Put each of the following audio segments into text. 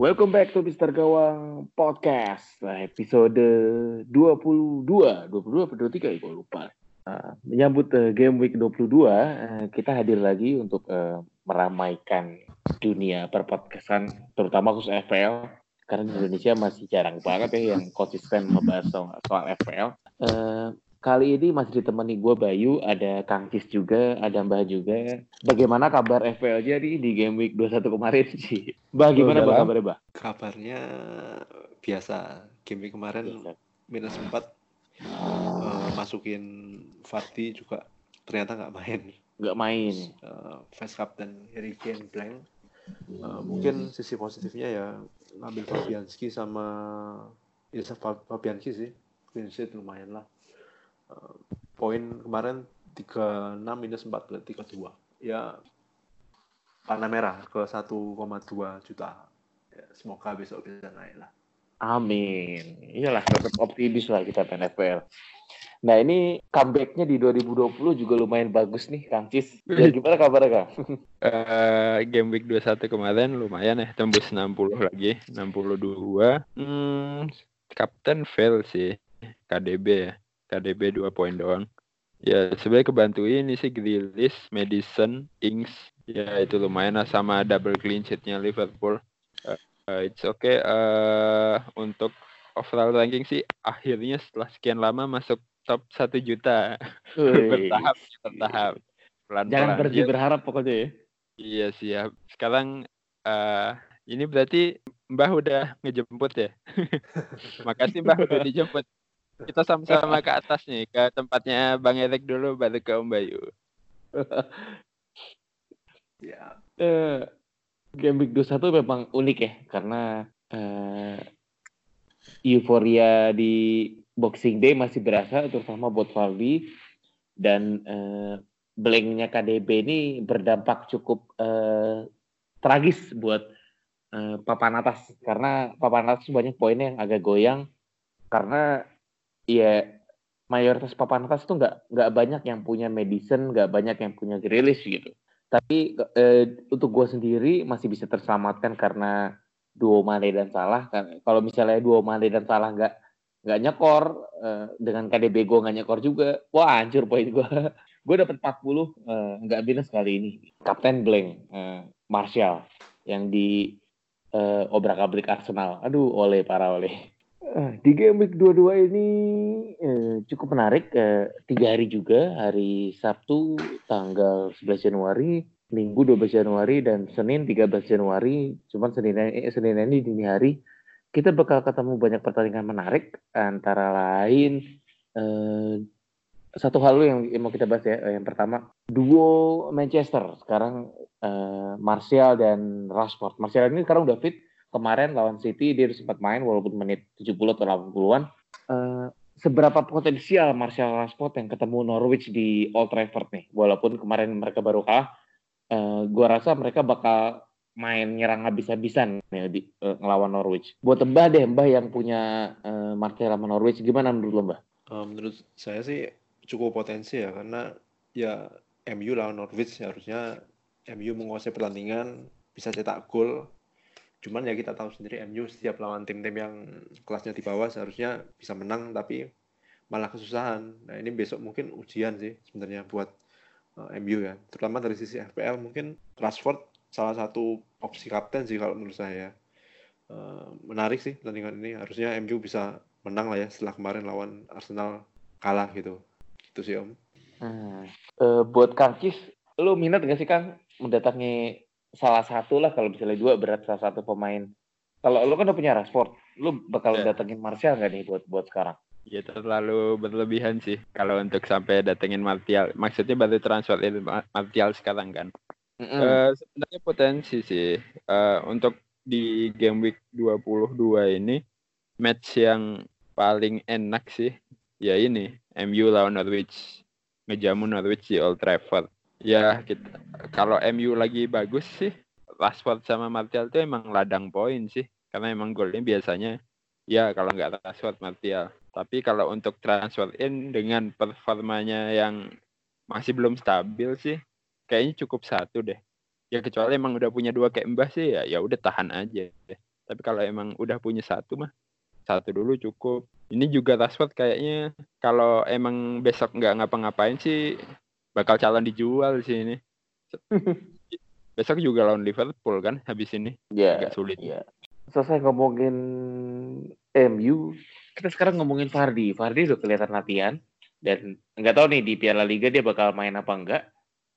Welcome back to Mr. Gawang Podcast. Nah, episode 22, 22 atau 23 ya, gue lupa. Uh, menyambut uh, Game Week 22, uh, kita hadir lagi untuk uh, meramaikan dunia perpodcastan, terutama khusus FPL. Karena di Indonesia masih jarang banget ya yang konsisten membahas soal, soal FPL. Uh, Kali ini masih ditemani gue Bayu, ada Kang Cis juga, ada Mbah juga. Bagaimana kabar FPL jadi di Game Week 21 kemarin sih? Mbah gimana Mbah kabarnya Mbah? Kabarnya biasa. Game Week kemarin biasa. minus 4. Uh, eh, masukin Fati juga ternyata nggak main. Nggak main. Uh, Vice Captain Harry Kane blank. Uh, mungkin sisi positifnya ya ngambil Fabianski sama Ilsa Fabianski sih. Clean lumayan lah poin kemarin 36 minus 4 berarti ke 2 ya warna merah ke 1,2 juta ya, semoga besok bisa naik lah amin iyalah tetap optimis lah kita PNFPL Nah ini comebacknya di 2020 juga lumayan bagus nih Kang Cis. Ya, gimana kabarnya Kang? Uh, game week 21 kemarin lumayan ya tembus 60 lagi 62. Hmm, kapten fail sih KDB ya. KDB dua poin doang. Ya sebenarnya kebantu ini sih Grilis, Madison, Ings. Ya itu lumayan lah sama double clean sheetnya Liverpool. Uh, uh, it's okay. Uh, untuk overall ranking sih akhirnya setelah sekian lama masuk top satu juta. bertahap, bertahap. Pelan -pelan. Jangan berhenti berharap pokoknya ya. Iya siap. Sekarang uh, ini berarti Mbah udah ngejemput ya. Makasih Mbah udah dijemput kita sama-sama ke atas nih ke tempatnya Bang Erik dulu baru ke Om Bayu. ya. Uh, Game Week 21 memang unik ya karena uh, euforia di Boxing Day masih berasa terutama buat Valdi dan uh, blanknya KDB ini berdampak cukup uh, tragis buat uh, papan atas karena papan atas banyak poinnya yang agak goyang karena Iya, mayoritas papan atas tuh nggak nggak banyak yang punya medicine, nggak banyak yang punya grilis gitu. Tapi eh, untuk gue sendiri masih bisa terselamatkan karena duo Mane dan Salah. Kan kalau misalnya duo Mane dan Salah nggak nggak nyekor eh, dengan KDB gue nggak nyekor juga, wah hancur poin gue. gue dapat 40 eh, nggak minus kali ini. Kapten Blank, eh, Martial yang di eh, obrak abrik Arsenal. Aduh, oleh para oleh. Eh, di game week 22 ini eh, cukup menarik. Eh, tiga hari juga, hari Sabtu tanggal 11 Januari, Minggu 12 Januari, dan Senin 13 Januari. Cuman Senin, eh, Senin ini dini hari, kita bakal ketemu banyak pertandingan menarik. Antara lain, eh, satu hal yang, yang mau kita bahas ya. Yang pertama, duo Manchester. Sekarang eh, Martial dan Rashford. Martial ini sekarang udah fit kemarin lawan City dia sempat main walaupun menit 70 atau 80-an. Uh, seberapa potensial Martial Rashford yang ketemu Norwich di Old Trafford nih? Walaupun kemarin mereka baru kalah, uh, gua rasa mereka bakal main nyerang habis-habisan ya di uh, ngelawan Norwich. Buat Mbah deh, Mbah yang punya uh, Martial sama Norwich gimana menurut lo, Mbah? Uh, menurut saya sih cukup potensi ya karena ya MU lawan Norwich harusnya MU menguasai pertandingan bisa cetak gol Cuman ya kita tahu sendiri MU setiap lawan tim-tim yang kelasnya di bawah seharusnya bisa menang tapi malah kesusahan. Nah ini besok mungkin ujian sih sebenarnya buat uh, eh, MU ya. Terutama dari sisi FPL mungkin Rashford salah satu opsi kapten sih kalau menurut saya. Uh, menarik sih pertandingan ini. Harusnya MU bisa menang lah ya setelah kemarin lawan Arsenal kalah gitu. Gitu sih Om. Hmm. Uh, buat Kang Kis, lu minat gak sih Kang mendatangi salah satu lah kalau misalnya dua berat salah satu pemain Kalau lu kan udah punya Rashford, lu bakal Ya. datengin Martial nggak nih buat buat sekarang? Ya terlalu berlebihan sih kalau untuk sampai datengin Martial. Maksudnya baru transfer Martial sekarang kan. Mm-mm. Eh, sebenarnya potensi sih Eh, untuk di game week 22 ini match yang paling enak sih ya ini MU lawan Norwich ngejamu Norwich di Old Trafford ya kita kalau MU lagi bagus sih Rashford sama Martial tuh emang ladang poin sih karena emang golnya biasanya ya kalau nggak Rashford Martial tapi kalau untuk transfer in dengan performanya yang masih belum stabil sih kayaknya cukup satu deh ya kecuali emang udah punya dua kayak Mbah sih ya ya udah tahan aja deh. Tapi kalau emang udah punya satu mah satu dulu cukup. Ini juga Rashford kayaknya kalau emang besok nggak ngapa-ngapain sih bakal calon dijual sih ini. Besok juga lawan Liverpool kan habis ini Ya, agak sulit. ya. Selesai ngomongin MU, kita sekarang ngomongin Fardi. Fardi udah kelihatan latihan dan nggak tahu nih di Piala Liga dia bakal main apa enggak.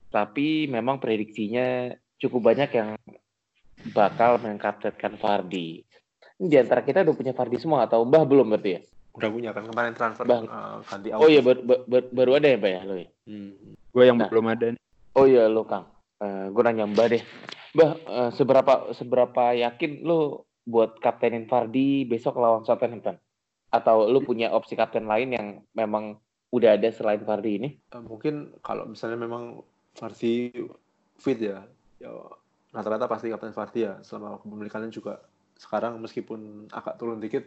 Tapi memang prediksinya cukup banyak yang bakal mengkaptenkan Fardi. Ini di antara kita udah punya Fardi semua atau Mbah belum berarti ya? Udah punya kan kemarin transfer Bang. eh, ganti Oh iya bar- bar- bar- baru ada ya Mbak ya lo ya? Hmm. Gue yang Nah. belum ada nih. Oh iya lo Kang. Eh gue nanya Mbak deh. Mbah, eh, seberapa seberapa yakin lo buat kaptenin Fardi besok lawan Southampton? Atau lo punya opsi kapten lain yang memang udah ada selain Fardi ini? Eh, mungkin kalau misalnya memang Fardi fit ya, ya rata-rata pasti kapten Fardi ya selama kepemilikannya juga sekarang meskipun agak turun dikit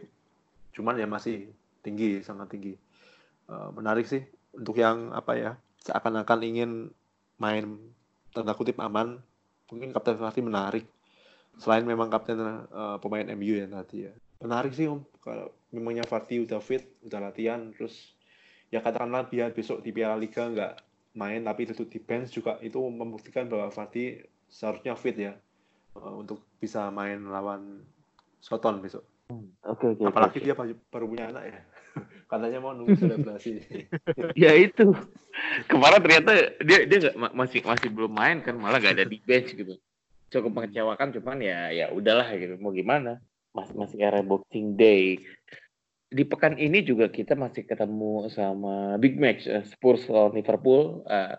cuman ya masih tinggi sangat tinggi Eh, menarik sih untuk yang apa ya seakan-akan ingin main tanda kutip aman mungkin kapten Fardi menarik selain memang kapten eh, pemain MU ya tadi ya menarik sih om kalau memangnya Fardi udah fit udah latihan terus ya katakanlah biar besok di Piala Liga nggak main tapi duduk di bench juga itu membuktikan bahwa Fardi seharusnya fit ya eh, untuk bisa main lawan Soton besok. Oke oke. oke, Apalagi oke. dia baru punya anak ya. Katanya mau nunggu selebrasi. ya itu. Kemarin ternyata dia dia ma- masih masih belum main kan malah gak ada di bench gitu. Cukup mengecewakan cuman ya ya udahlah gitu. Mau gimana? Masih masih era Boxing Day. Di pekan ini juga kita masih ketemu sama big match eh, Spurs lawan Liverpool. Eh,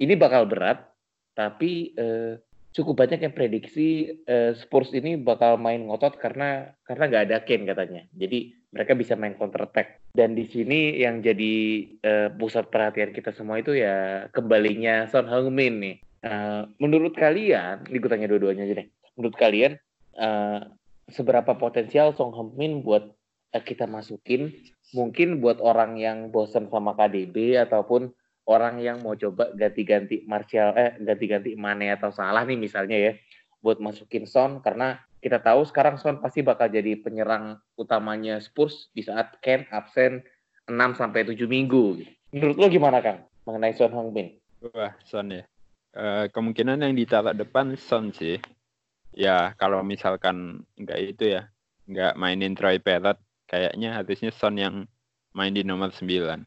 ini bakal berat tapi eh, cukup banyak yang prediksi eh, Spurs ini bakal main ngotot karena karena nggak ada Kane katanya. Jadi mereka bisa main counter attack dan di sini yang jadi eh, pusat perhatian kita semua itu ya kembalinya Son Heung-min nih. Eh, menurut kalian, ini gue tanya dua-duanya aja deh. Menurut kalian eh, seberapa potensial Son Heung-min buat eh, kita masukin? Mungkin buat orang yang bosan sama KDB ataupun orang yang mau coba ganti-ganti Martial eh ganti-ganti Mane atau Salah nih misalnya ya buat masukin Son karena kita tahu sekarang Son pasti bakal jadi penyerang utamanya Spurs di saat Ken absen 6 sampai 7 minggu. Menurut lo gimana Kang mengenai Son Heung-min? Wah, Son ya. Eh, kemungkinan yang ditaruh depan Son sih. Ya, kalau misalkan nggak itu ya, nggak mainin Troy Parrott, kayaknya harusnya Son yang main di nomor 9.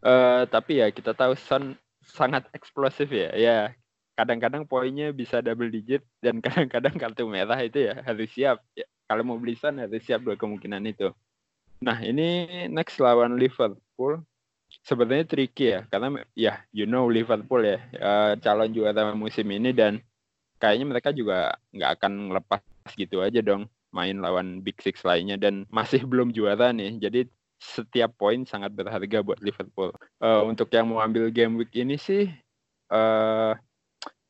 Eh, tapi ya kita tahu Son sangat eksplosif ya. Ya, kadang-kadang poinnya bisa double digit dan kadang-kadang kartu merah itu ya harus siap. Ya, kalau mau beli Son harus siap dua kemungkinan itu. Nah, ini next lawan Liverpool sebenarnya tricky ya karena ya you know Liverpool ya eh, calon juara musim ini dan kayaknya mereka juga nggak akan lepas gitu aja dong main lawan Big Six lainnya dan masih belum juara nih jadi setiap poin sangat berharga buat Liverpool Eh, untuk yang mau ambil game week ini sih eh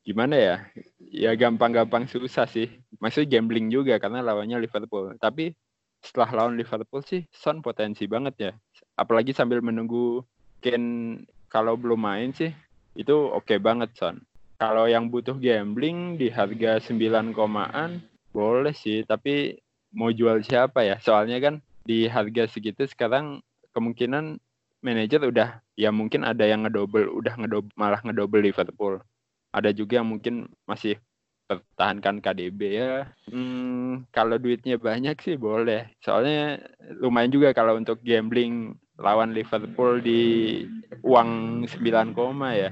gimana ya? Ya gampang-gampang susah sih. Maksudnya gambling juga karena lawannya Liverpool. Tapi setelah lawan Liverpool sih Son potensi banget ya. Apalagi sambil menunggu Kane kalau belum main sih itu oke banget Son. Kalau yang butuh gambling di harga 9 komaan boleh sih. Tapi mau jual siapa ya? Soalnya kan di harga segitu sekarang kemungkinan manajer udah ya mungkin ada yang ngedouble udah ngedouble malah ngedouble Liverpool ada juga yang mungkin masih pertahankan KDB ya. Hmm, kalau duitnya banyak sih boleh. Soalnya lumayan juga kalau untuk gambling lawan Liverpool di uang 9 koma ya.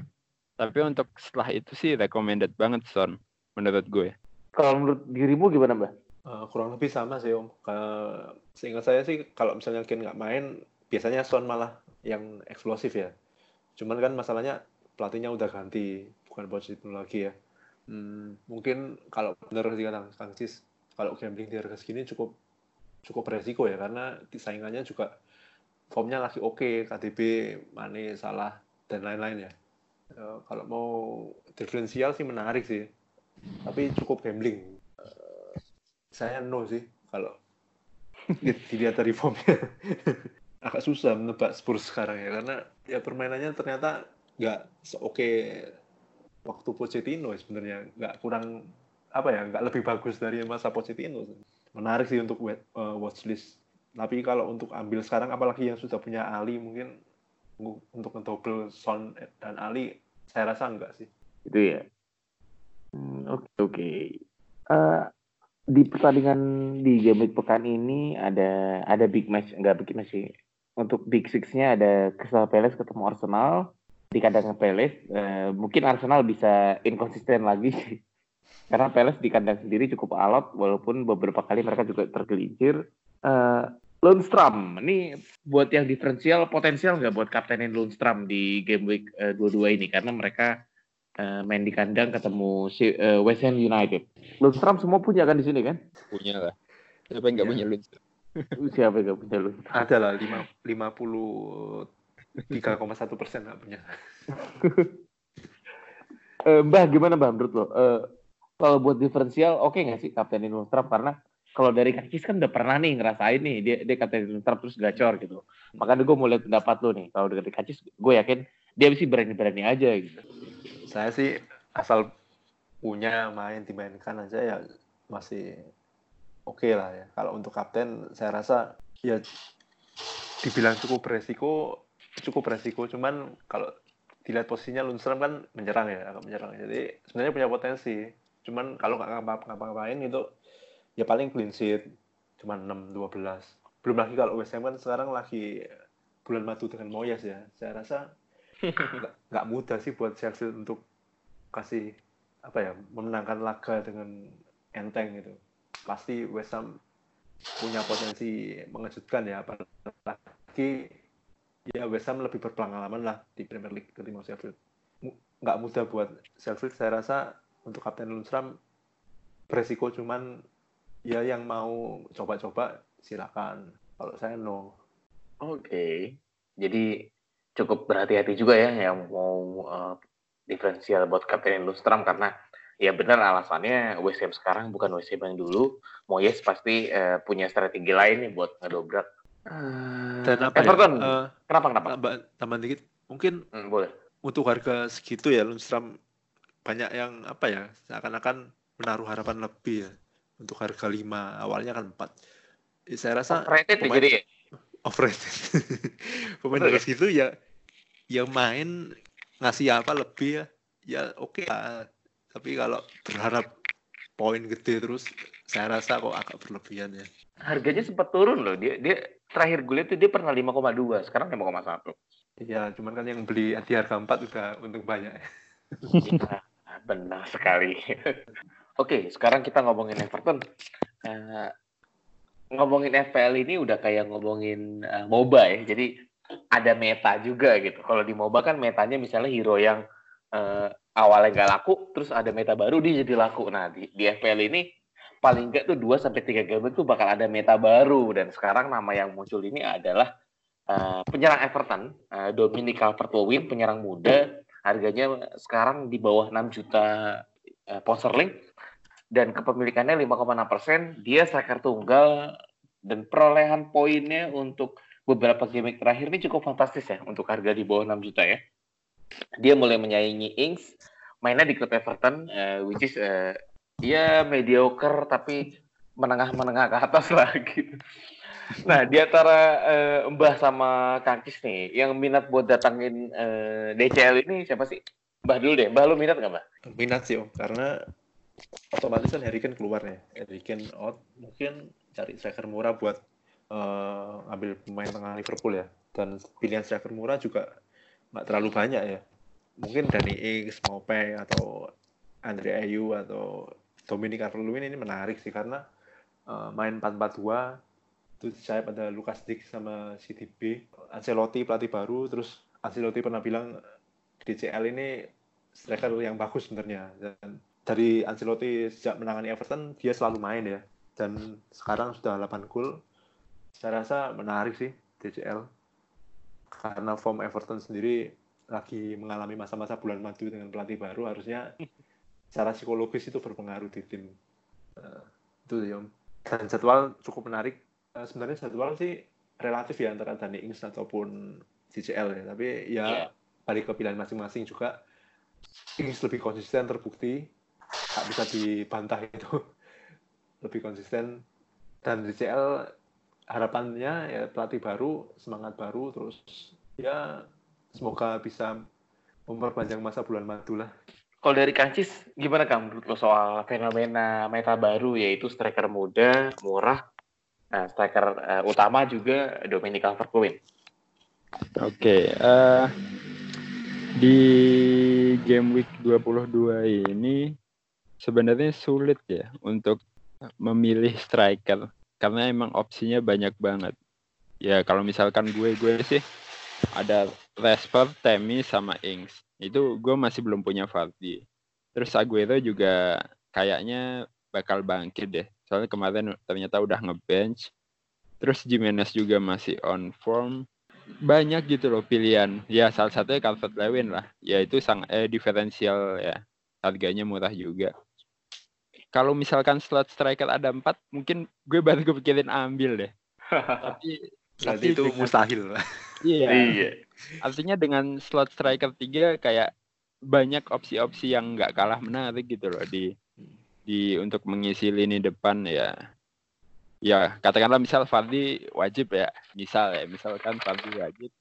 Tapi untuk setelah itu sih recommended banget Son menurut gue. Kalau menurut dirimu gimana Mbak? Uh, kurang lebih sama sih om. Uh, seingat saya sih kalau misalnya Ken nggak main, biasanya Son malah yang eksplosif ya. Cuman kan masalahnya pelatihnya udah ganti, bukan Pochettino lagi ya. Hmm, mungkin kalau benar dikatakan Kang kalau gambling di harga segini cukup cukup beresiko ya karena saingannya juga formnya lagi oke, okay, KDB, Mane, Salah dan lain-lain ya. Uh, kalau mau diferensial sih menarik sih, tapi cukup gambling saya no sih kalau dilihat dari formnya agak susah menebak Spurs sekarang ya karena ya permainannya ternyata nggak oke waktu Pochettino sebenarnya. Nggak kurang apa ya nggak lebih bagus dari masa Pochettino. Menarik sih untuk uh, watchlist tapi kalau untuk ambil sekarang apalagi yang sudah punya Ali mungkin untuk double Son dan Ali saya rasa enggak sih. Itu ya. Hmm, oke oke. Okay. uh, eh, di pertandingan di game pekan ini ada ada big match enggak big match sih. Untuk big six-nya ada Crystal Palace ketemu Arsenal di kandang Palace uh, mungkin Arsenal bisa inkonsisten lagi karena Palace di kandang sendiri cukup alot walaupun beberapa kali mereka juga tergelincir uh, Lundstram ini buat yang diferensial potensial nggak buat kaptenin Lundstram di game week uh, dua-dua ini karena mereka uh, main di kandang ketemu si, uh, West Ham United. Lundstram semua punya kan di sini kan? Punya lah. Siapa yang nggak ya. punya Lundstram? Siapa yang nggak punya Lundstram? Ada lah lima lima puluh tiga koma satu persen nggak punya. uh, Mbah gimana Mbah menurut lo? Uh, kalau buat diferensial oke okay nggak sih kaptenin Lundstram karena kalau dari Kakis kan udah pernah nih ngerasain nih dia dia kaptenin Lundstram terus gacor gitu. Makanya gue mau lihat pendapat lo nih. Kalau dari Kakis gue yakin dia sih berani-berani aja gitu saya sih asal punya main dimainkan aja ya masih oke okay lah ya. Kalau untuk kapten saya rasa ya dibilang cukup beresiko cukup beresiko cuman kalau dilihat posisinya Lundstrom kan menyerang ya agak menyerang. Jadi sebenarnya punya potensi cuman kalau nggak ngapa-ngapain itu ya paling clean sheet cuma 6 12 belum lagi kalau West Ham kan sekarang lagi bulan madu dengan Moyes ya. Saya rasa nggak mudah sih buat Chelsea untuk kasih apa ya memenangkan laga dengan enteng gitu. Pasti West Ham punya potensi mengejutkan ya apalagi ya West Ham lebih berpengalaman lah di Premier League ketimbang Sheffield nggak mudah buat Sheffield saya rasa untuk Kapten Lundstram beresiko cuman ya yang mau coba-coba silakan kalau saya no oke okay. jadi cukup berhati-hati juga ya yang mau uh, diferensial buat Kapten Lundstram karena ya benar alasannya West Ham sekarang bukan West Ham yang dulu. Moyes pasti uh, punya strategi lain nih buat ngedobrak. Uh, Dan apa Everton, ya? uh, kenapa kenapa? Tambah, tambah dikit, mungkin hmm, boleh. Untuk harga segitu ya Lundstram banyak yang apa ya seakan-akan menaruh harapan lebih ya untuk harga 5 awalnya kan 4 saya rasa overrated pemain, jadi ya? overrated. Pemain harga segitu ya yang main ngasih apa lebih ya. Ya oke okay lah. Tapi kalau berharap poin gede terus saya rasa kok agak berlebihan ya. Harganya sempat turun loh. Dia dia terakhir gue lihat tuh dia pernah 5,2 sekarang 5,1 iya cuman kan yang beli di harga 4 udah untung banyak ya, benar sekali oke sekarang kita ngomongin Everton uh, ngomongin FPL ini udah kayak ngomongin uh, MOBA ya jadi ada meta juga gitu. Kalau di MOBA kan metanya misalnya hero yang uh, awalnya nggak laku, terus ada meta baru dia jadi laku. Nah di, di FPL ini paling nggak tuh 2 sampai tiga game itu bakal ada meta baru dan sekarang nama yang muncul ini adalah uh, penyerang Everton, uh, Dominic Calvert-Lewin, penyerang muda, harganya sekarang di bawah 6 juta uh, pound sterling dan kepemilikannya 5,6 persen. Dia striker tunggal dan perolehan poinnya untuk beberapa gimmick terakhir ini cukup fantastis ya untuk harga di bawah 6 juta ya. Dia mulai menyaingi Ings, mainnya di klub Everton, uh, which is uh, dia mediocre tapi menengah-menengah ke atas lah gitu. Nah, di antara uh, Mbah sama Kangkis nih, yang minat buat datangin uh, DCL ini siapa sih? Mbah dulu deh. Mbah lu minat nggak, Mbah? Minat sih, Om. Karena otomatis kan Harry Kane keluar ya. Harry Kane out, mungkin cari striker murah buat uh, ambil pemain tengah Liverpool ya dan pilihan striker murah juga nggak terlalu banyak ya mungkin Dani Ings, Mope atau Andre Ayew atau Dominic Calvert-Lewin ini menarik sih karena uh, main 4-4-2 itu saya pada Lukas Dik sama CDB Ancelotti pelatih baru terus Ancelotti pernah bilang DCL ini striker yang bagus sebenarnya. Dan dari Ancelotti sejak menangani Everton dia selalu main ya. Dan sekarang sudah 8 gol. Saya rasa menarik sih DCL karena form Everton sendiri lagi mengalami masa-masa bulan madu dengan pelatih baru harusnya secara psikologis itu berpengaruh di tim uh, itu ya dan jadwal cukup menarik. Uh, sebenarnya jadwal sih relatif ya antara Danny Ings ataupun CCL ya. Tapi ya yeah. balik ke pilihan masing-masing juga. Ings lebih konsisten terbukti. Tak bisa dibantah itu. Lebih konsisten. Dan CCL harapannya ya pelatih baru semangat baru terus ya semoga bisa memperpanjang masa bulan madu lah kalau dari Kancis, gimana Kang menurut lo soal fenomena meta baru yaitu striker muda, murah, nah striker uh, utama juga Dominic Calvert-Lewin? Oke, okay, uh, eh, di game week 22 ini sebenarnya sulit ya untuk memilih striker karena emang opsinya banyak banget. Ya kalau misalkan gue gue sih ada Rashford, Temi sama Ings itu gue masih belum punya Vardy. Terus Aguero juga kayaknya bakal bangkit deh. Soalnya kemarin ternyata udah ngebench. Terus Jimenez juga masih on form. Banyak gitu loh pilihan. Ya salah satunya Calvert Lewin lah. Ya itu sang eh, diferensial ya. Harganya murah juga. Kalau misalkan slot striker ada empat, mungkin gue baru kepikirin ambil deh. tapi Berarti itu dengan, mustahil. Iya. iya. Artinya dengan slot striker tiga kayak banyak opsi-opsi yang nggak kalah menarik gitu loh di di untuk mengisi lini depan ya. Ya katakanlah misal Fardi wajib ya, misal ya, misalkan Fardi wajib.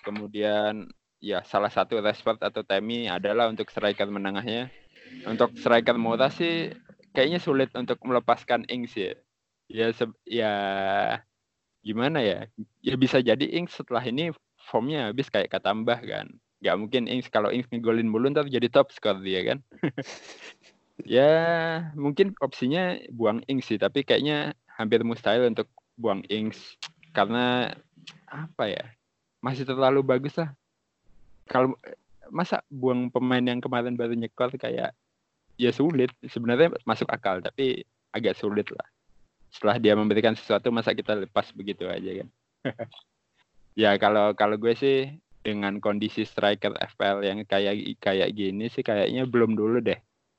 Kemudian ya salah satu Rashford atau Temi adalah untuk striker menengahnya. Untuk striker murah sih kayaknya sulit untuk melepaskan Ings ya. Ya, ya gimana ya? Ya bisa jadi Ings setelah ini formnya habis kayak kata Mbah kan. Gak mungkin Ings kalau Ings ngegolin mulu ntar jadi top skor dia kan. ya mungkin opsinya buang Ings sih, tapi kayaknya hampir mustahil untuk buang Ings karena apa ya? Masih terlalu bagus lah. Kalau masa buang pemain yang kemarin baru nyekor kayak ya sulit sebenarnya masuk akal tapi agak sulit lah setelah dia memberikan sesuatu masa kita lepas begitu aja kan? Ya kalau kalau gue sih dengan kondisi striker FPL yang kayak kayak gini sih kayaknya belum dulu deh.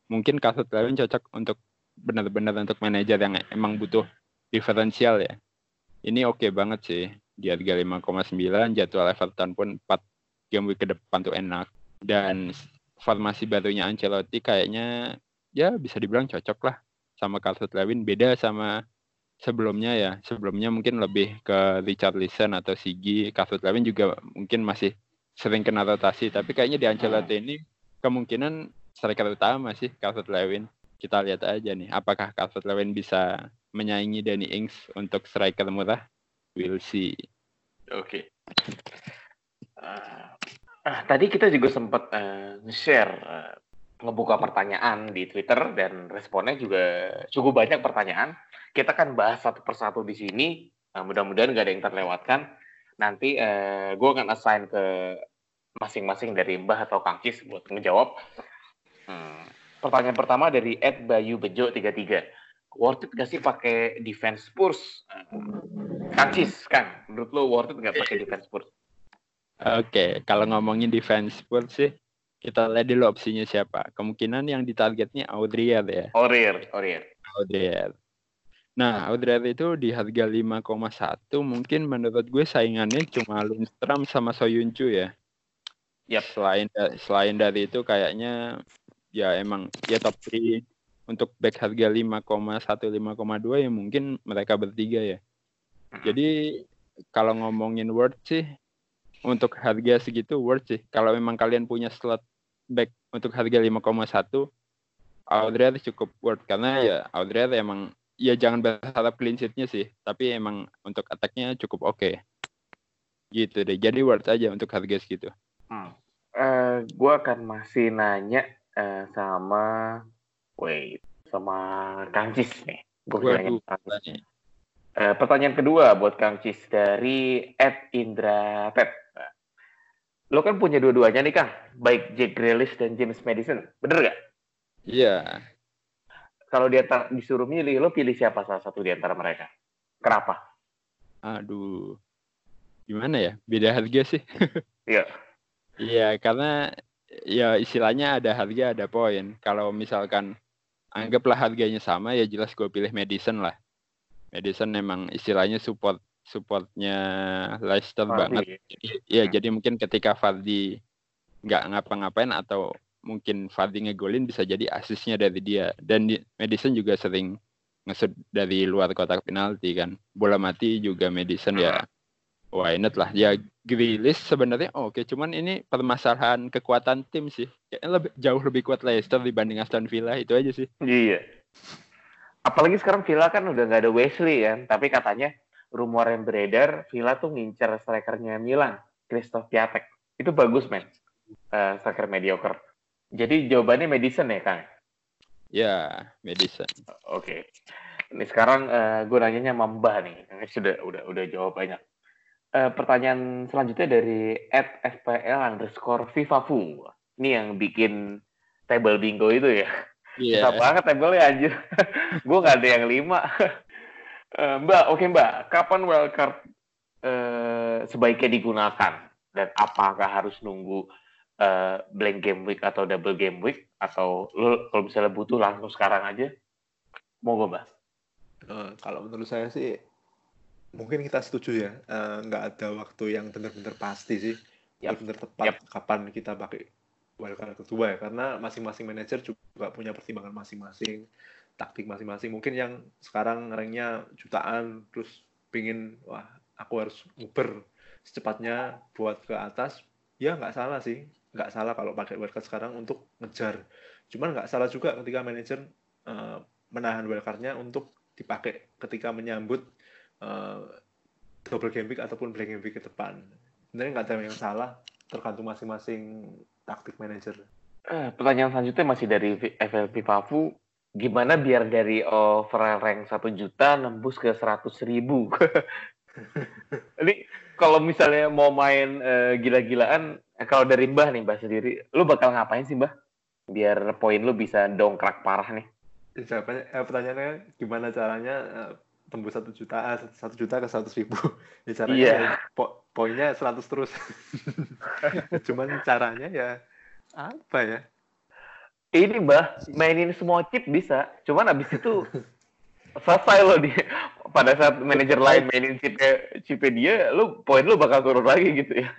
Mungkin Kasut Lewin cocok untuk benar-benar untuk manajer yang emang butuh diferensial ya. Ini oke okay banget sih di harga 5,9 jadwal Everton pun 4 game week ke depan tuh enak. Dan formasi barunya Ancelotti kayaknya ya bisa dibilang cocok lah sama Kasut Lewin. Beda sama sebelumnya ya sebelumnya mungkin lebih ke Richard Listen atau Sigi Kasut Lewin juga mungkin masih sering kena rotasi tapi kayaknya di Ancelotti ini kemungkinan striker utama sih Kasut Lewin. Kita lihat aja nih apakah Kasut Lewin bisa menyaingi Danny Ings untuk striker murah? We'll see. Oke. Okay. uh, ah, tadi kita juga sempat uh, share uh, ngebuka pertanyaan di Twitter dan responnya juga cukup banyak pertanyaan kita kan bahas satu persatu di sini. Nah, mudah-mudahan nggak ada yang terlewatkan. Nanti eh, gue akan assign ke masing-masing dari Mbah atau Kang Cis buat ngejawab. Hmm. Pertanyaan pertama dari Ed Bayu Bejo 33. Worth it gak sih pakai defense Spurs? Kang Cis, Kang, menurut lo worth it nggak pakai defense Spurs? Oke, okay, kalau ngomongin defense Spurs sih, kita lihat dulu opsinya siapa. Kemungkinan yang ditargetnya Audrier ya. Audrier, Audrier. Audrier. Nah, Audrey itu di harga 5,1 mungkin menurut gue saingannya cuma Lundstram sama Soyuncu ya. Yap. Selain selain dari itu kayaknya ya emang ya top 3 untuk back harga 5,1 5,2 ya mungkin mereka bertiga ya. Jadi kalau ngomongin worth sih untuk harga segitu worth sih. Kalau memang kalian punya slot back untuk harga 5,1 Audrey cukup worth karena ya Audrey emang ya jangan berharap clean sheet-nya sih, tapi emang untuk attack-nya cukup oke. Okay. Gitu deh. Jadi worth aja untuk harga segitu. Hmm. Uh, eh, gue akan masih nanya uh, sama wait sama Kang Cis nih. Gue nih. Eh, pertanyaan kedua buat Kang Cis dari Ed Indra Pep. Lo kan punya dua-duanya nih Kang, baik Jack Grealish dan James Madison, bener gak? Iya, Kalau dia disuruh milih, lo pilih siapa salah satu di antara mereka? Kenapa? aduh. Gimana ya? Beda harga sih. Iya. Iya, karena ya istilahnya ada harga ada poin. Kalau misalkan anggaplah harganya sama ya jelas gue pilih Madison lah. Madison memang istilahnya support supportnya Leicester Vardy. banget. Jadi, ya Hmm. jadi mungkin ketika Vardy nggak ngapa-ngapain atau mungkin Vardy ngegolin bisa jadi asisnya dari dia. Dan di- Madison juga sering ngesut dari luar kotak penalti kan. Bola mati juga Madison ya why not lah. Ya Grealish sebenarnya oke, cuman ini permasalahan kekuatan tim sih. Kayaknya lebih, jauh lebih kuat Leicester dibanding Aston Villa itu aja sih. Iya. Apalagi sekarang Villa kan udah nggak ada Wesley kan, tapi katanya rumor yang beredar Villa tuh ngincer strikernya Milan, Christoph Piatek. Itu bagus men, Eh, striker mediocre. Jadi jawabannya Madison ya Kang? Ya, Madison. Oke. Ini sekarang gue nanyanya sama Mbah nih. Sudah udah udah jawab banyak. Eh, pertanyaan selanjutnya dari @fpl underscore Vivafu. Ini yang bikin table bingo itu ya. Iya. Susah banget table ya anjir. gue nggak ada yang lima. Eh, mbak, oke Mbak. Kapan wildcard eh, sebaiknya digunakan? Dan apakah harus nunggu eh, blank game week atau double game week? Atau lo kalau misalnya butuh langsung sekarang aja? Monggo Mbak. Eh, kalau menurut saya sih mungkin kita setuju ya nggak ada waktu yang benar-benar pasti sih benar-benar tepat Yap. kapan kita pakai wildcard kedua ya karena masing-masing manajer juga punya pertimbangan masing-masing taktik masing-masing mungkin yang sekarang ranknya jutaan terus pingin wah aku harus nguber secepatnya buat ke atas ya nggak salah sih nggak salah kalau pakai wildcard sekarang untuk ngejar cuman nggak salah juga ketika manajer eh, menahan wildcardnya untuk dipakai ketika menyambut eh, double game week ataupun blank game week ke depan. Sebenarnya nggak ada yang salah, tergantung masing-masing taktik manajer. Eh, pertanyaan selanjutnya masih dari FLP Pavu. Gimana biar dari overall rank 1 juta nembus ke 100 ribu? Ini kalau misalnya mau main eh, gila-gilaan, eh, kalau dari Mbah nih Mbah sendiri, lu bakal ngapain sih Mbah? Biar poin lu bisa dongkrak parah nih. Jawabannya, eh, pertanyaannya gimana caranya eh, tembus satu juta, satu juta ke seratus ribu? Ya caranya Iya. ya, po- poinnya 100 terus. Cuman caranya ya apa ya? Ini Mbah, mainin semua chip bisa. Cuman abis itu selesai lo di pada saat manajer lain mainin chipnya, chipnya dia, lu poin lu bakal turun lagi gitu ya.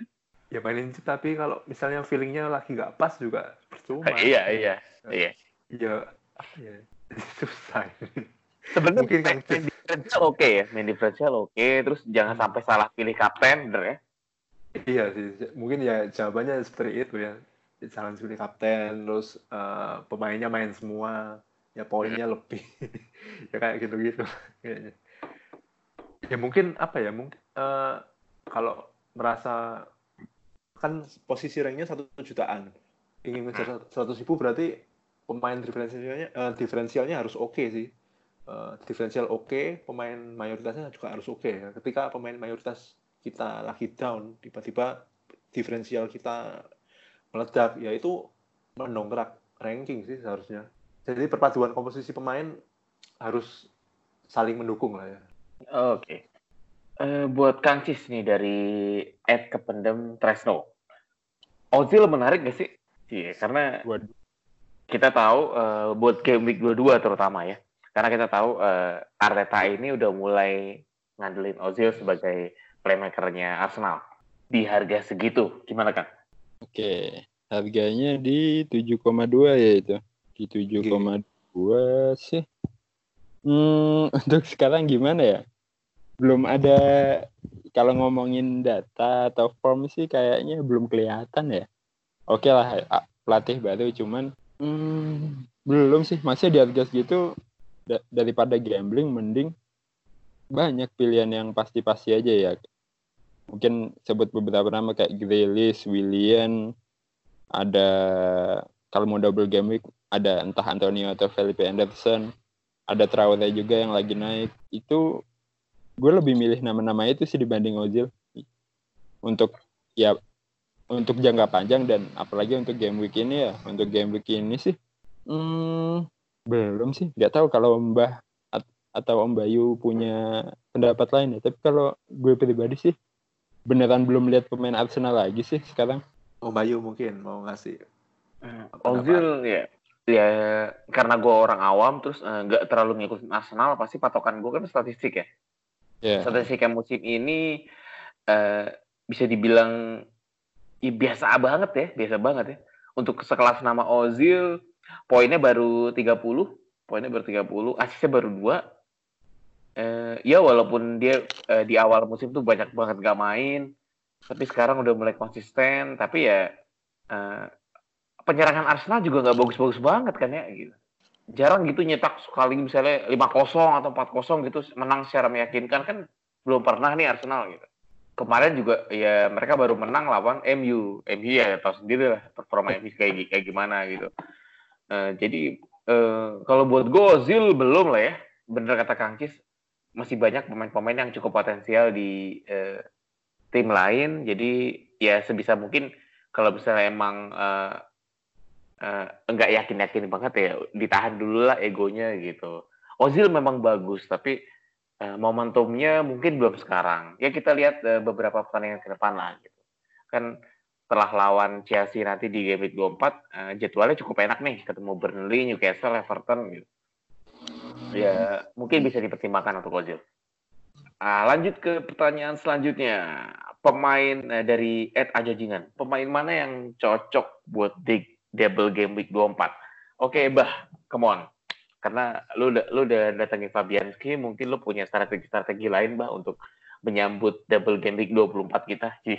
Ya mainin chip, tapi kalau misalnya feelingnya lagi nggak pas juga percuma. iya, iya. Iya. Ya, ya? Susah. Sebenarnya Mungkin main, Kang main differential oke ya, main differential oke, terus jangan sampai salah pilih kapten, ya. Iya sih, mungkin ya jawabannya seperti itu ya. Jangan pilih kapten, terus eh, pemainnya main semua, ya poinnya lebih. ya kayak gitu-gitu kayaknya. Ya mungkin apa ya, mungkin eh, kalau merasa kan posisi ranknya satu jutaan, ingin ngejar seratus ribu berarti pemain diferensialnya eh, diferensialnya harus oke sih. Eh, diferensial oke, pemain mayoritasnya juga harus oke ya. Ketika pemain mayoritas kita lagi down, tiba-tiba diferensial kita meledak, ya itu mendongkrak ranking sih seharusnya. Jadi perpaduan komposisi pemain harus saling mendukung lah ya. Oke. Eh, buat Kang Cis nih dari Ed Kependem Tresno. Ozil menarik gak sih? Iya, karena Waduh. kita tahu eh, buat game week 22 terutama ya. Karena kita tahu eh, Arteta ini udah mulai ngandelin Ozil sebagai playmakernya Arsenal. Di harga segitu, gimana Kang? Oke, harganya di 7,2 ya itu. Di 7,2 sih. Hmm, untuk sekarang gimana ya? Belum ada kalau ngomongin data atau form sih kayaknya belum kelihatan ya. Oke lah, a- pelatih baru cuman hmm, belum sih. Masih di harga segitu da- daripada gambling mending banyak pilihan yang pasti-pasti aja ya. Mungkin sebut beberapa nama kayak Grealish, Willian, ada kalau mau double game week ada entah Antonio atau Felipe Anderson ada Traore juga yang lagi naik. Itu gue lebih milih nama-nama itu sih dibanding Ozil. Untuk ya untuk jangka panjang dan apalagi untuk game week ini ya. Untuk game week ini sih hmm, belum sih. Nggak tahu kalau Mbah atau Om Bayu punya pendapat lain ya. Tapi kalau gue pribadi sih beneran belum lihat pemain Arsenal lagi sih sekarang Om Bayu mungkin mau ngasih hmm, Ozil ya ya karena gue orang awam terus eh, nggak uh, terlalu ngikutin Arsenal pasti patokan gue kan statistik ya yeah. statistik musim ini uh, bisa dibilang ya biasa banget ya, biasa banget ya. Untuk sekelas nama Ozil, poinnya baru 30, poinnya baru 30, asisnya baru 2. Eh, ya walaupun dia eh, di awal musim tuh banyak banget gak main, tapi sekarang udah mulai konsisten, tapi ya eh, penyerangan Arsenal juga nggak bagus-bagus banget kan ya gitu. Jarang gitu nyetak sekali misalnya 5-0 atau 4-0 gitu menang secara meyakinkan kan belum pernah nih Arsenal gitu kemarin juga ya mereka baru menang lawan MU. MU ya tahu sendiri lah performa MU kayak kayak gimana gitu. Uh, jadi uh, kalau buat Gozil belum lah ya. Bener kata Kang Cis, masih banyak pemain-pemain yang cukup potensial di uh, tim lain. Jadi ya sebisa mungkin kalau misalnya emang uh, uh, enggak yakin-yakin banget ya ditahan dulu lah egonya gitu. Ozil memang bagus tapi uh, momentumnya mungkin belum sekarang. Ya kita lihat uh, beberapa pertandingan ke depan lah gitu. Kan setelah lawan Chelsea nanti di game week 24 uh, eh, jadwalnya cukup enak nih ketemu Burnley, Newcastle, Everton gitu. Ya mungkin bisa dipertimbangkan untuk Ozil. Uh, lanjut ke pertanyaan selanjutnya. Pemain uh, dari Ed Ajajingan. Pemain mana yang cocok buat di double game week 24? Oke, okay, Bah, come on karena lu udah lu udah datangin Fabianski mungkin lu punya strategi-strategi lain bah untuk menyambut double game week 24 kita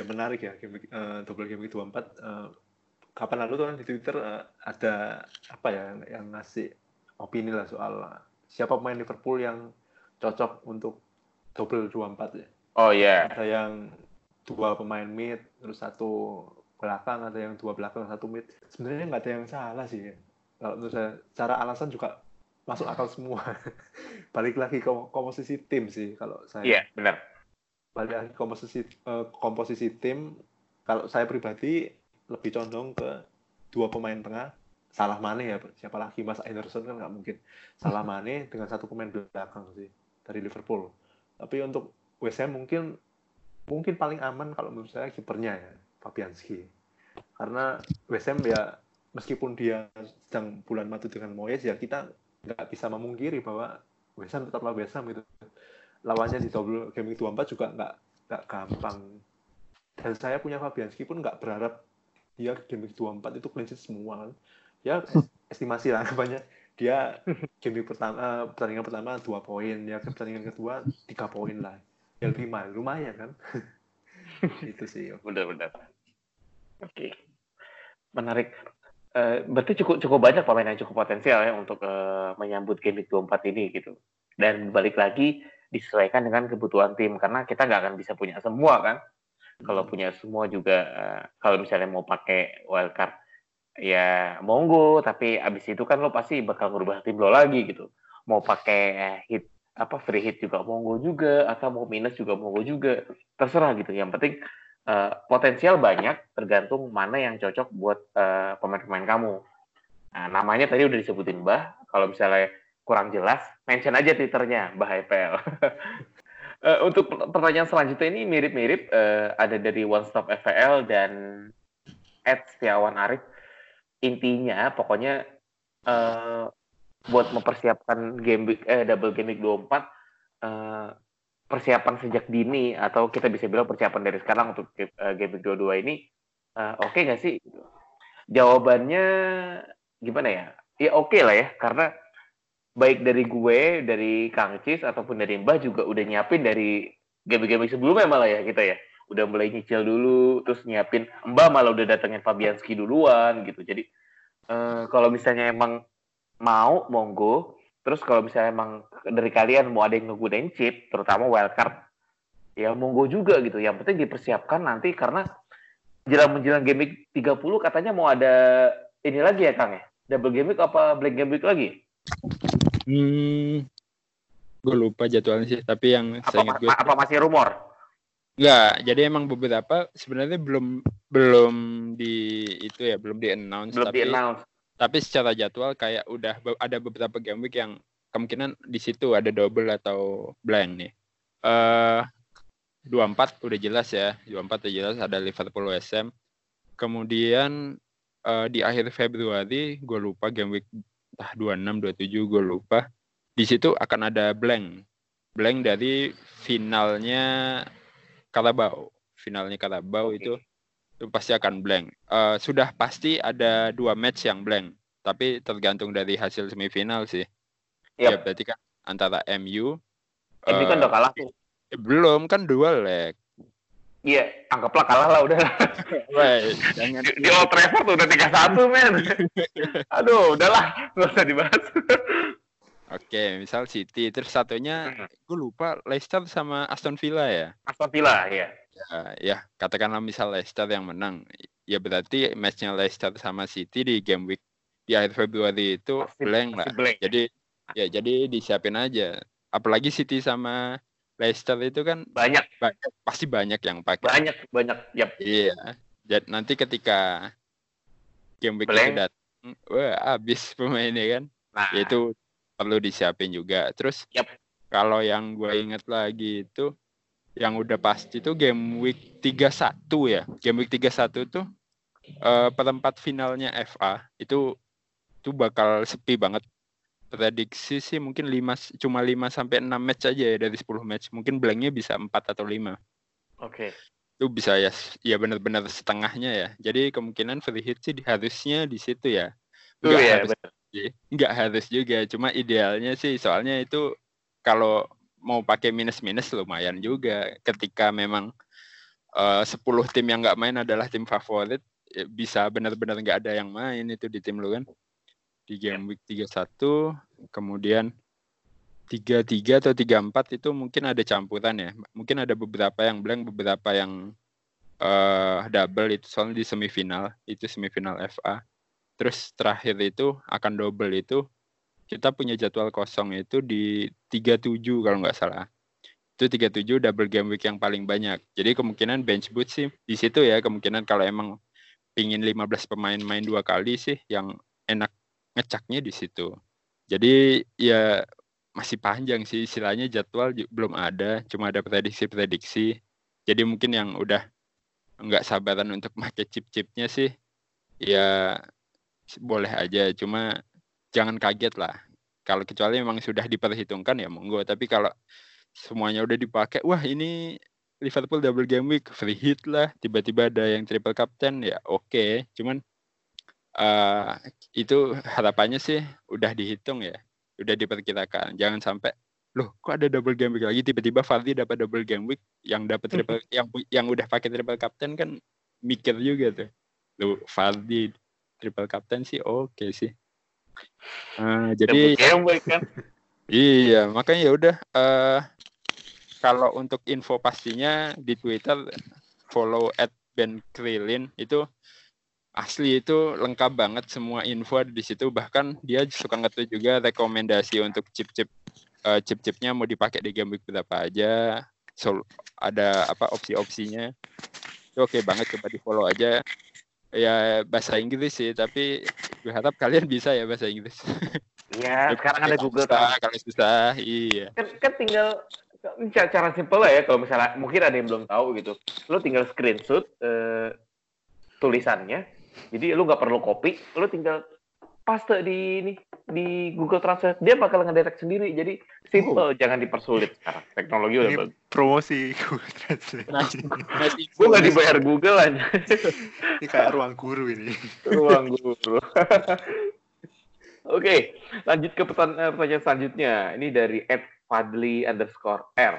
ya menarik ya game uh, double game week 24 uh, eh, kapan lalu tuh kan di Twitter uh, ada apa ya yang ngasih opini lah soal siapa pemain Liverpool yang cocok untuk double 24 ya? Oh iya. Yeah. ada yang dua pemain mid terus satu belakang ada yang dua belakang satu mid. Sebenarnya nggak ada yang salah sih. Kalau menurut saya cara alasan juga masuk akal semua. Balik lagi ke komposisi tim sih kalau saya. Iya yeah, benar. Balik lagi komposisi uh, komposisi tim. Kalau saya pribadi lebih condong ke dua pemain tengah. Salah mana ya siapa lagi? Mas Anderson kan nggak mungkin. Salah Mane dengan satu pemain belakang sih dari Liverpool. Tapi untuk West Ham mungkin mungkin paling aman kalau menurut saya kipernya ya Fabianski. Karena West Ham ya meskipun dia sedang bulan madu dengan Moyes ya kita nggak bisa memungkiri bahwa West Ham tetaplah West Ham gitu. Lawannya di double game 24 juga nggak nggak gampang. Dan saya punya Fabianski pun nggak berharap dia game 24 itu clean sheet semua kan. Ya estimasi lah banyak. Dia game pertama pertandingan pertama dua poin ya pertandingan kedua tiga poin lah. Ya lima lumayan kan? Itu sih benar-benar oke. Okay. menarik. Uh, berarti cukup cukup banyak pemain yang cukup potensial ya untuk uh, menyambut game week 24 ini gitu. Dan balik lagi disesuaikan dengan kebutuhan tim karena kita nggak akan bisa punya semua kan. Kalau hmm. punya semua juga uh, kalau misalnya mau pakai wildcard ya monggo tapi abis itu kan lo pasti bakal merubah tim lo lagi gitu. Mau pakai hit apa free hit juga monggo juga atau mau minus juga monggo juga terserah gitu. Yang penting uh, potensial banyak tergantung mana yang cocok buat eh, pemain-pemain kamu. Nah, namanya tadi udah disebutin Mbah. Kalau misalnya kurang jelas, mention aja Twitternya Mbah EPL. eh, untuk pertanyaan selanjutnya ini mirip-mirip uh, ada dari One Stop FPL dan Ed Setiawan Arif. Intinya pokoknya uh, buat mempersiapkan game week, eh, double game week 24 uh, persiapan sejak dini atau kita bisa bilang persiapan dari sekarang untuk uh, game week 22 ini uh, oke okay nggak sih? Jawabannya gimana ya? Ya oke okay lah ya karena baik dari gue, dari Kang Cis ataupun dari Mbah juga udah nyiapin dari game-game sebelumnya malah ya kita ya. Udah mulai nyicil dulu, terus nyiapin Mbah malah udah datengin Fabianski duluan gitu. Jadi uh, kalau misalnya emang mau monggo Terus kalau misalnya emang dari kalian mau ada yang ngegunain chip, terutama wildcard, ya monggo juga gitu. Yang penting dipersiapkan nanti karena jelang menjelang game 30 katanya mau ada ini lagi ya Kang ya? double game apa blank game lagi? Hmm, gue lupa jadwalnya sih. Tapi yang Apa, saya ingat gue apa masih rumor? Enggak, jadi emang beberapa sebenarnya belum belum di itu ya, belum di announce Belum tapi di announce. tapi secara jadwal kayak udah ada beberapa game week yang kemungkinan di situ ada double atau blank nih. Eh 24 udah jelas ya, 24 udah jelas ada Liverpool WSM. Kemudian eh, di akhir Februari gue lupa game week entah 26 27 gue lupa. Di situ akan ada blank. Blank dari finalnya Carabao. Finalnya Carabao Oke. itu itu pasti akan blank. Eh, sudah pasti ada dua match yang blank, tapi tergantung dari hasil semifinal sih. Ya Yap. berarti kan antara MU Ini kan eh, udah kalah tuh. belum kan dua leg. Iya, anggaplah kalah lah udah. Jangan Di, di Old Trafford udah 3-1, men. Aduh, udahlah. Nggak usah dibahas. Oke, misal City, terus satunya Hmm. gue lupa Leicester sama Aston Villa ya. Aston Villa, ya. Ya, ya, katakanlah misal Leicester yang menang, ya berarti matchnya Leicester sama City di game week di akhir Februari itu Pasti, blank lah. blank. Jadi ya jadi disiapin aja. Apalagi City sama Leicester itu kan Banyak, banyak, pasti banyak yang pakai. banyak, banyak. Yap. Iya. Jadi nanti ketika game week itu datang, wah habis pemainnya kan. Nah, itu perlu disiapin juga. Terus Yap. kalau yang gue inget lagi itu yang udah pasti tuh game week 31 ya. Game week 31 tuh eh, perempat finalnya FA itu itu bakal sepi banget. Prediksi sih mungkin 5 cuma 5 sampai 6 match aja ya dari 10 match. Mungkin blanknya bisa 4 atau 5 oke. itu bisa ya ya benar-benar setengahnya ya jadi kemungkinan free hit sih harusnya di situ ya Tuh nggak ya, harus bener. sih. nggak harus juga cuma idealnya sih soalnya itu kalau mau pakai minus minus lumayan juga ketika memang eh, 10 tim yang nggak main adalah tim favorit ya bisa benar-benar nggak ada yang main itu di tim lu kan di game week 31 kemudian 33 atau 34 itu mungkin ada campuran ya. Mungkin ada beberapa yang blank, beberapa yang eh double itu soalnya di semifinal, itu semifinal FA. Terus terakhir itu akan double itu kita punya jadwal kosong itu di 37 kalau nggak salah. Itu 37 double game week yang paling banyak. Jadi kemungkinan bench boost sih di situ ya kemungkinan kalau emang pingin 15 pemain main dua kali sih yang enak ngecaknya di situ. Jadi ya masih panjang sih. Istilahnya jadwal belum ada, cuma ada prediksi-prediksi. Jadi mungkin yang udah nggak sabaran untuk pakai chip-chipnya sih ya boleh aja, cuma jangan kaget lah. Kalau kecuali memang sudah diperhitungkan ya monggo, tapi kalau semuanya udah dipakai, wah ini Liverpool double game week free hit lah, tiba-tiba ada yang triple captain ya oke, cuman eh itu harapannya sih udah dihitung ya udah diperkirakan. Jangan sampai loh kok ada double game week lagi tiba-tiba Fardi dapat double game week yang dapat triple yang yang udah pakai triple captain kan mikir juga tuh. Loh Fardi triple captain sih oke sih. Eh, jadi Double game week kan. Iya, makanya ya udah eh kalau untuk info pastinya di Twitter follow at Ben Krillin itu asli itu lengkap banget semua info ada di situ. Bahkan dia suka nge juga rekomendasi untuk chip-chip eh, chip-chipnya mau dipakai di game berapa aja. So ada apa opsi-opsinya. Itu oke banget coba di follow aja. Ya bahasa Inggris sih tapi gue harap kalian bisa ya bahasa Inggris. Iya, sekarang ada Google susah, kan. kalau susah iya. Kan kan tinggal ini cara, cara simple lah ya kalau misalnya mungkin ada yang belum tahu gitu. Lo tinggal screenshot eh, tulisannya jadi lu nggak perlu copy lu tinggal paste di ini di Google Translate dia bakal ngedetek sendiri jadi simple jangan dipersulit sekarang teknologi udah bagus promosi Google Translate. masih gue nggak dibayar Google aja Ini kayak ruang guru ini. ruang guru Oke, lanjut ke eh, pertanyaan selanjutnya. Ini dari Ed Fadli underscore R.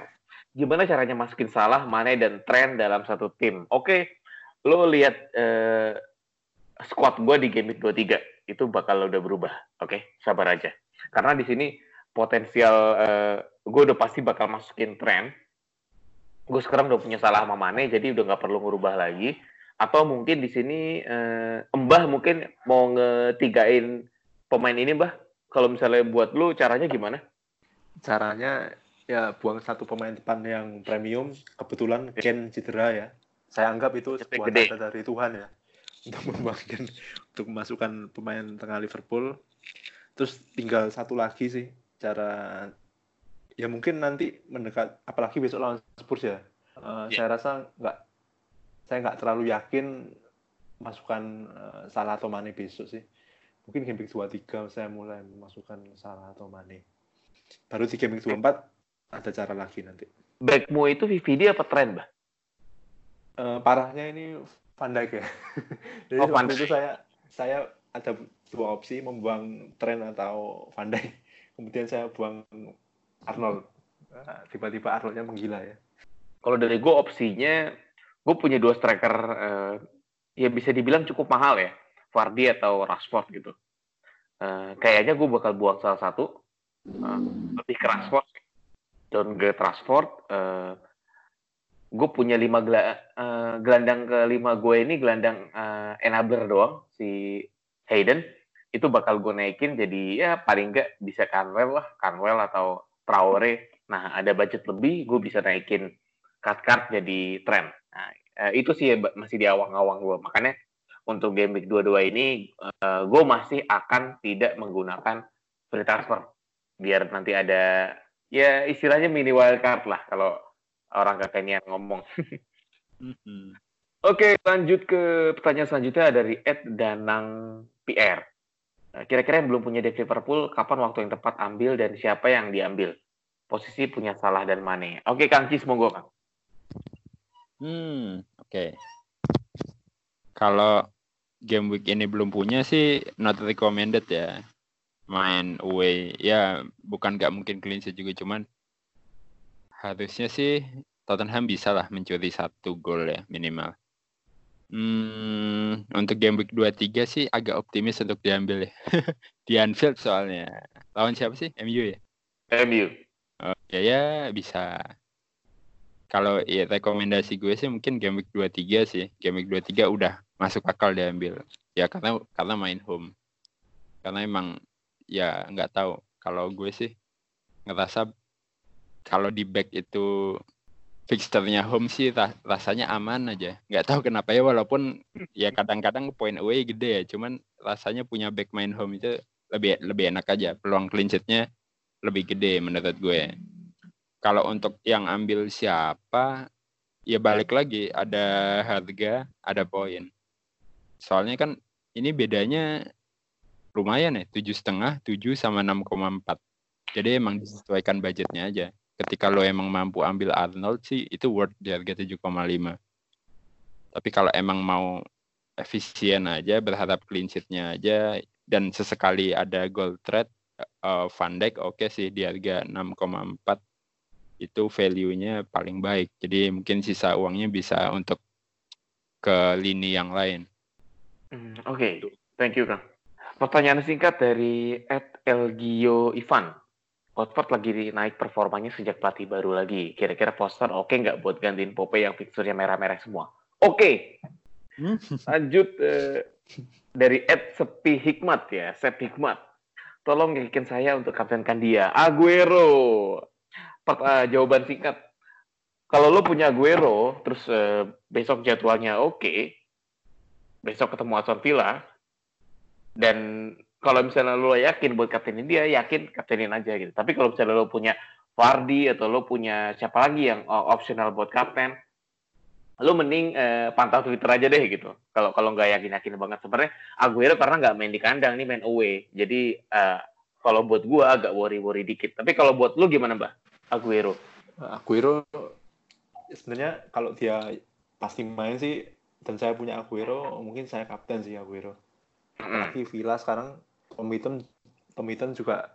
Gimana caranya masukin salah, Mane, dan Trend dalam satu tim? Oke, lo lihat eh, squad gue di game week 23. Itu bakal udah berubah. Oke, sabar aja. Karena di sini potensial eh, gue udah pasti bakal masukin Trend. Gue sekarang udah punya salah sama Mane, jadi udah nggak perlu ngubah lagi. Atau mungkin di sini eh, Embah mungkin mau ngetigain pemain ini, Mbah? Kalau misalnya buat lu caranya gimana? Caranya ya buang satu pemain depan yang premium. Kebetulan Ken cedera ya. Saya anggap itu sebuah tanda dari Tuhan ya. Untuk membuangkan untuk memasukkan pemain tengah Liverpool. Terus tinggal satu lagi sih cara ya mungkin nanti mendekat apalagi besok lawan Spurs ya. Eh, Iya. Saya rasa nggak saya nggak terlalu yakin masukkan eh, Salah atau Mane besok sih. Mungkin game week 23 saya mulai memasukkan Salah atau Mane. Baru di game week 24 ada cara lagi nanti. Backmu itu VVD apa Trent, Mbah? Eh, parahnya ini Van Dijk ya. Jadi Oh, waktu itu saya saya ada dua opsi membuang Trent atau Van Dijk. Kemudian saya buang Arnold. Nah, Tiba-tiba Arnoldnya menggila ya. Kalau dari gue opsinya, gue punya dua striker eh, ya bisa dibilang cukup mahal ya, Vardy atau Rashford gitu. Eh, kayaknya gue bakal buang salah satu, eh, lebih ke Rashford, downgrade Rashford. Eh, gue punya lima eh, gelandang kelima gue ini gelandang eh, enabler doang si Hayden. Itu bakal gue naikin jadi ya paling enggak bisa Canwell lah Canwell atau Traore. Nah ada budget lebih gue bisa naikin cut card jadi tren nah, eh, itu sih masih di awang-awang gue makanya untuk game week 22 ini eh, gue masih akan tidak menggunakan free transfer. Biar nanti ada ya istilahnya mini wild card lah kalau orang kakeknya ngomong Mhm. Oke, lanjut ke pertanyaan selanjutnya dari Ed Danang PR. Nah, Kira-kira yang belum punya Dek Liverpool, kapan waktu yang tepat ambil dan siapa yang diambil? Posisi punya Salah dan Mane. Oke, Kang Cis, monggo, Kang. Hmm, oke. Kalau game week ini belum punya sih not recommended ya. Main away ya bukan nggak mungkin clean juga cuman harusnya sih Tottenham bisa lah mencuri satu gol ya minimal. Hmm, untuk game week 23 sih agak optimis untuk diambil ya. Di Anfield soalnya. Lawan siapa sih? MU ya? MU. Ya ya bisa. Kalau ya rekomendasi gue sih mungkin game week 23 sih. Game week 23 udah masuk akal diambil. Ya karena karena main home. Karena emang ya nggak tahu kalau gue sih ngerasa kalau di back itu fixturnya home sih ra- rasanya aman aja. Nggak tahu kenapa ya walaupun ya kadang-kadang point away gede ya. Cuman rasanya punya back main home itu lebih lebih enak aja. Peluang clean sheet-nya lebih gede menurut gue. Kalau untuk yang ambil siapa, ya balik lagi ada harga, ada poin. Soalnya kan ini bedanya lumayan ya, tujuh setengah, tujuh sama 6,4. Jadi emang disesuaikan budgetnya aja. Ketika lo emang mampu ambil Arnold sih itu worth di harga 7,5. Tapi kalau emang mau efisien aja, berharap clean sheet-nya aja, dan sesekali ada goal trade, eh, Van Dijk oke sih di harga 6,4 itu value-nya paling baik. Jadi mungkin sisa uangnya bisa untuk ke lini yang lain. Hmm, Oke, thank you, Kang. Pertanyaan singkat dari Ed Elgio Ivan. Watford lagi naik performanya sejak pelatih baru lagi. Kira-kira Foster oke nggak buat gantiin Pope yang fixturnya merah-merah semua? Oke. Lanjut eh, dari Ed Sepi Hikmat ya, Sep Hikmat. Tolong yakin saya untuk kaptenkan dia. Aguero. Per- eh, jawaban singkat. Kalau lo punya Aguero, terus eh, besok jadwalnya oke, besok ketemu Aston Villa, dan kalau misalnya lo yakin buat kaptenin dia, yakin kaptenin aja gitu. Tapi kalau misalnya lo punya Vardy atau lo punya siapa lagi yang optional buat kapten, lo mending eh, pantau Twitter aja deh gitu. Kalau kalau nggak yakin-yakin banget sebenarnya Aguero karena nggak main di kandang nih main away. Jadi eh, kalau buat gua agak worry-worry dikit. Tapi kalau buat lo gimana, Mbak? Aguero. Aguero sebenarnya kalau dia pasti main sih dan saya punya Aguero mungkin saya kapten sih Aguero. Apalagi Villa sekarang Pemiton Pemiton juga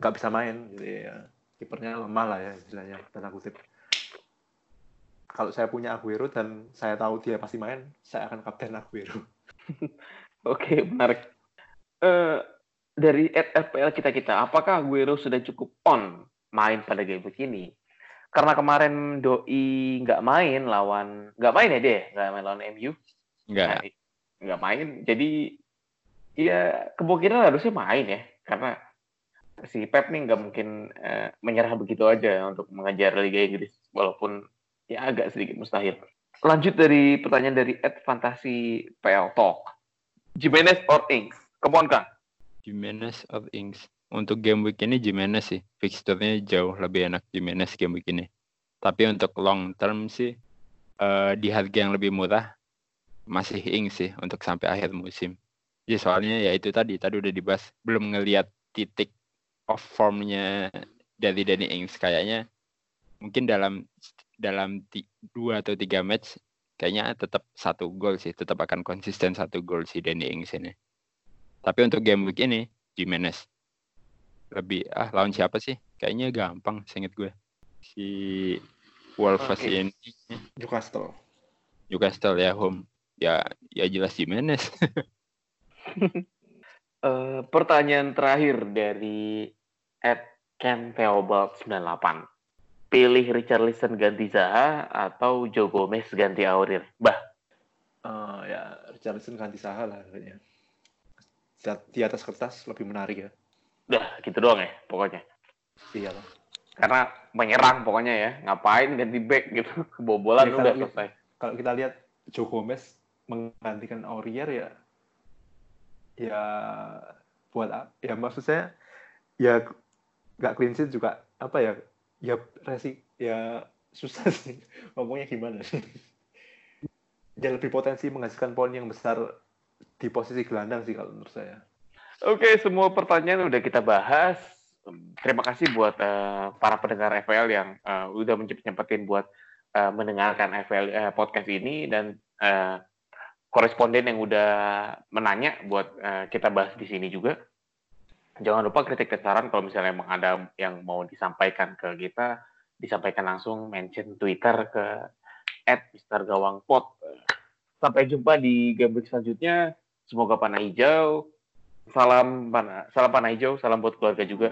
nggak bisa main jadi ya kipernya lemah lah ya istilahnya tanda kutip kalau saya punya Aguero dan saya tahu dia pasti main saya akan kapten Aguero Oke, menarik. Eh, dari FPL kita kita, apakah Aguero sudah cukup on main pada game begini? Karena kemarin Doi nggak main lawan, nggak main ya deh, nggak main lawan MU, Enggak. Nah, nggak main. Jadi ya kemungkinan harusnya main ya karena si Pep nih nggak mungkin uh, menyerah begitu aja untuk mengejar Liga Inggris walaupun ya agak sedikit mustahil. Lanjut dari pertanyaan dari Ed Fantasi PL Talk. Jimenez or Ings? Come on, Kang. Jimenez or Ings? Untuk game week ini Jimenez sih. Fixturnya jauh lebih enak Jimenez game week ini. Tapi untuk long term sih, uh, di harga yang lebih murah, masih Ings sih untuk sampai akhir musim. Ya soalnya ya itu tadi, tadi udah dibahas. Belum ngelihat titik of formnya dari Danny Ings. Kayaknya mungkin dalam dalam dua atau tiga match kayaknya tetap satu gol sih. Tetap akan konsisten satu gol si Danny Ings ini. Tapi untuk game week ini Jimenez. Lebih ah lawan siapa sih? Kayaknya gampang seinget gue. Si Wolves okay. ini. Newcastle. Newcastle ya home. Ya ya jelas Jimenez uh, pertanyaan terakhir dari Ed Ken Theobald 98 pilih Richarlison ganti Zaha atau Joe Gomez ganti Aurier? Bah. Uh, ya Richarlison ganti Zaha lah kayaknya. Di atas kertas lebih menarik ya. Udah gitu doang ya pokoknya. Iya lah. Karena menyerang pokoknya ya. Ngapain ganti back gitu. Kebobolan ya, udah selesai. Kalau kita lihat Joe Gomez menggantikan Aurier ya ya buat ya maksud saya ya nggak clean sheet juga apa ya ya resi ya susah sih ngomongnya gimana. Sih ya lebih potensi menghasilkan poin yang besar di posisi gelandang sih kalau menurut saya. Oke semua pertanyaan udah kita bahas. Terima kasih buat uh, para pendengar FPL yang uh, udah menyempetin buat uh, mendengarkan FPL uh, podcast ini dan uh, koresponden yang udah menanya buat uh, kita bahas di sini juga. Jangan lupa kritik dan saran kalau misalnya emang ada yang mau disampaikan ke kita disampaikan langsung mention Twitter ke @mistergawangpot sampai jumpa di game selanjutnya. Semoga panah hijau. Salam panah salam panah hijau salam buat keluarga juga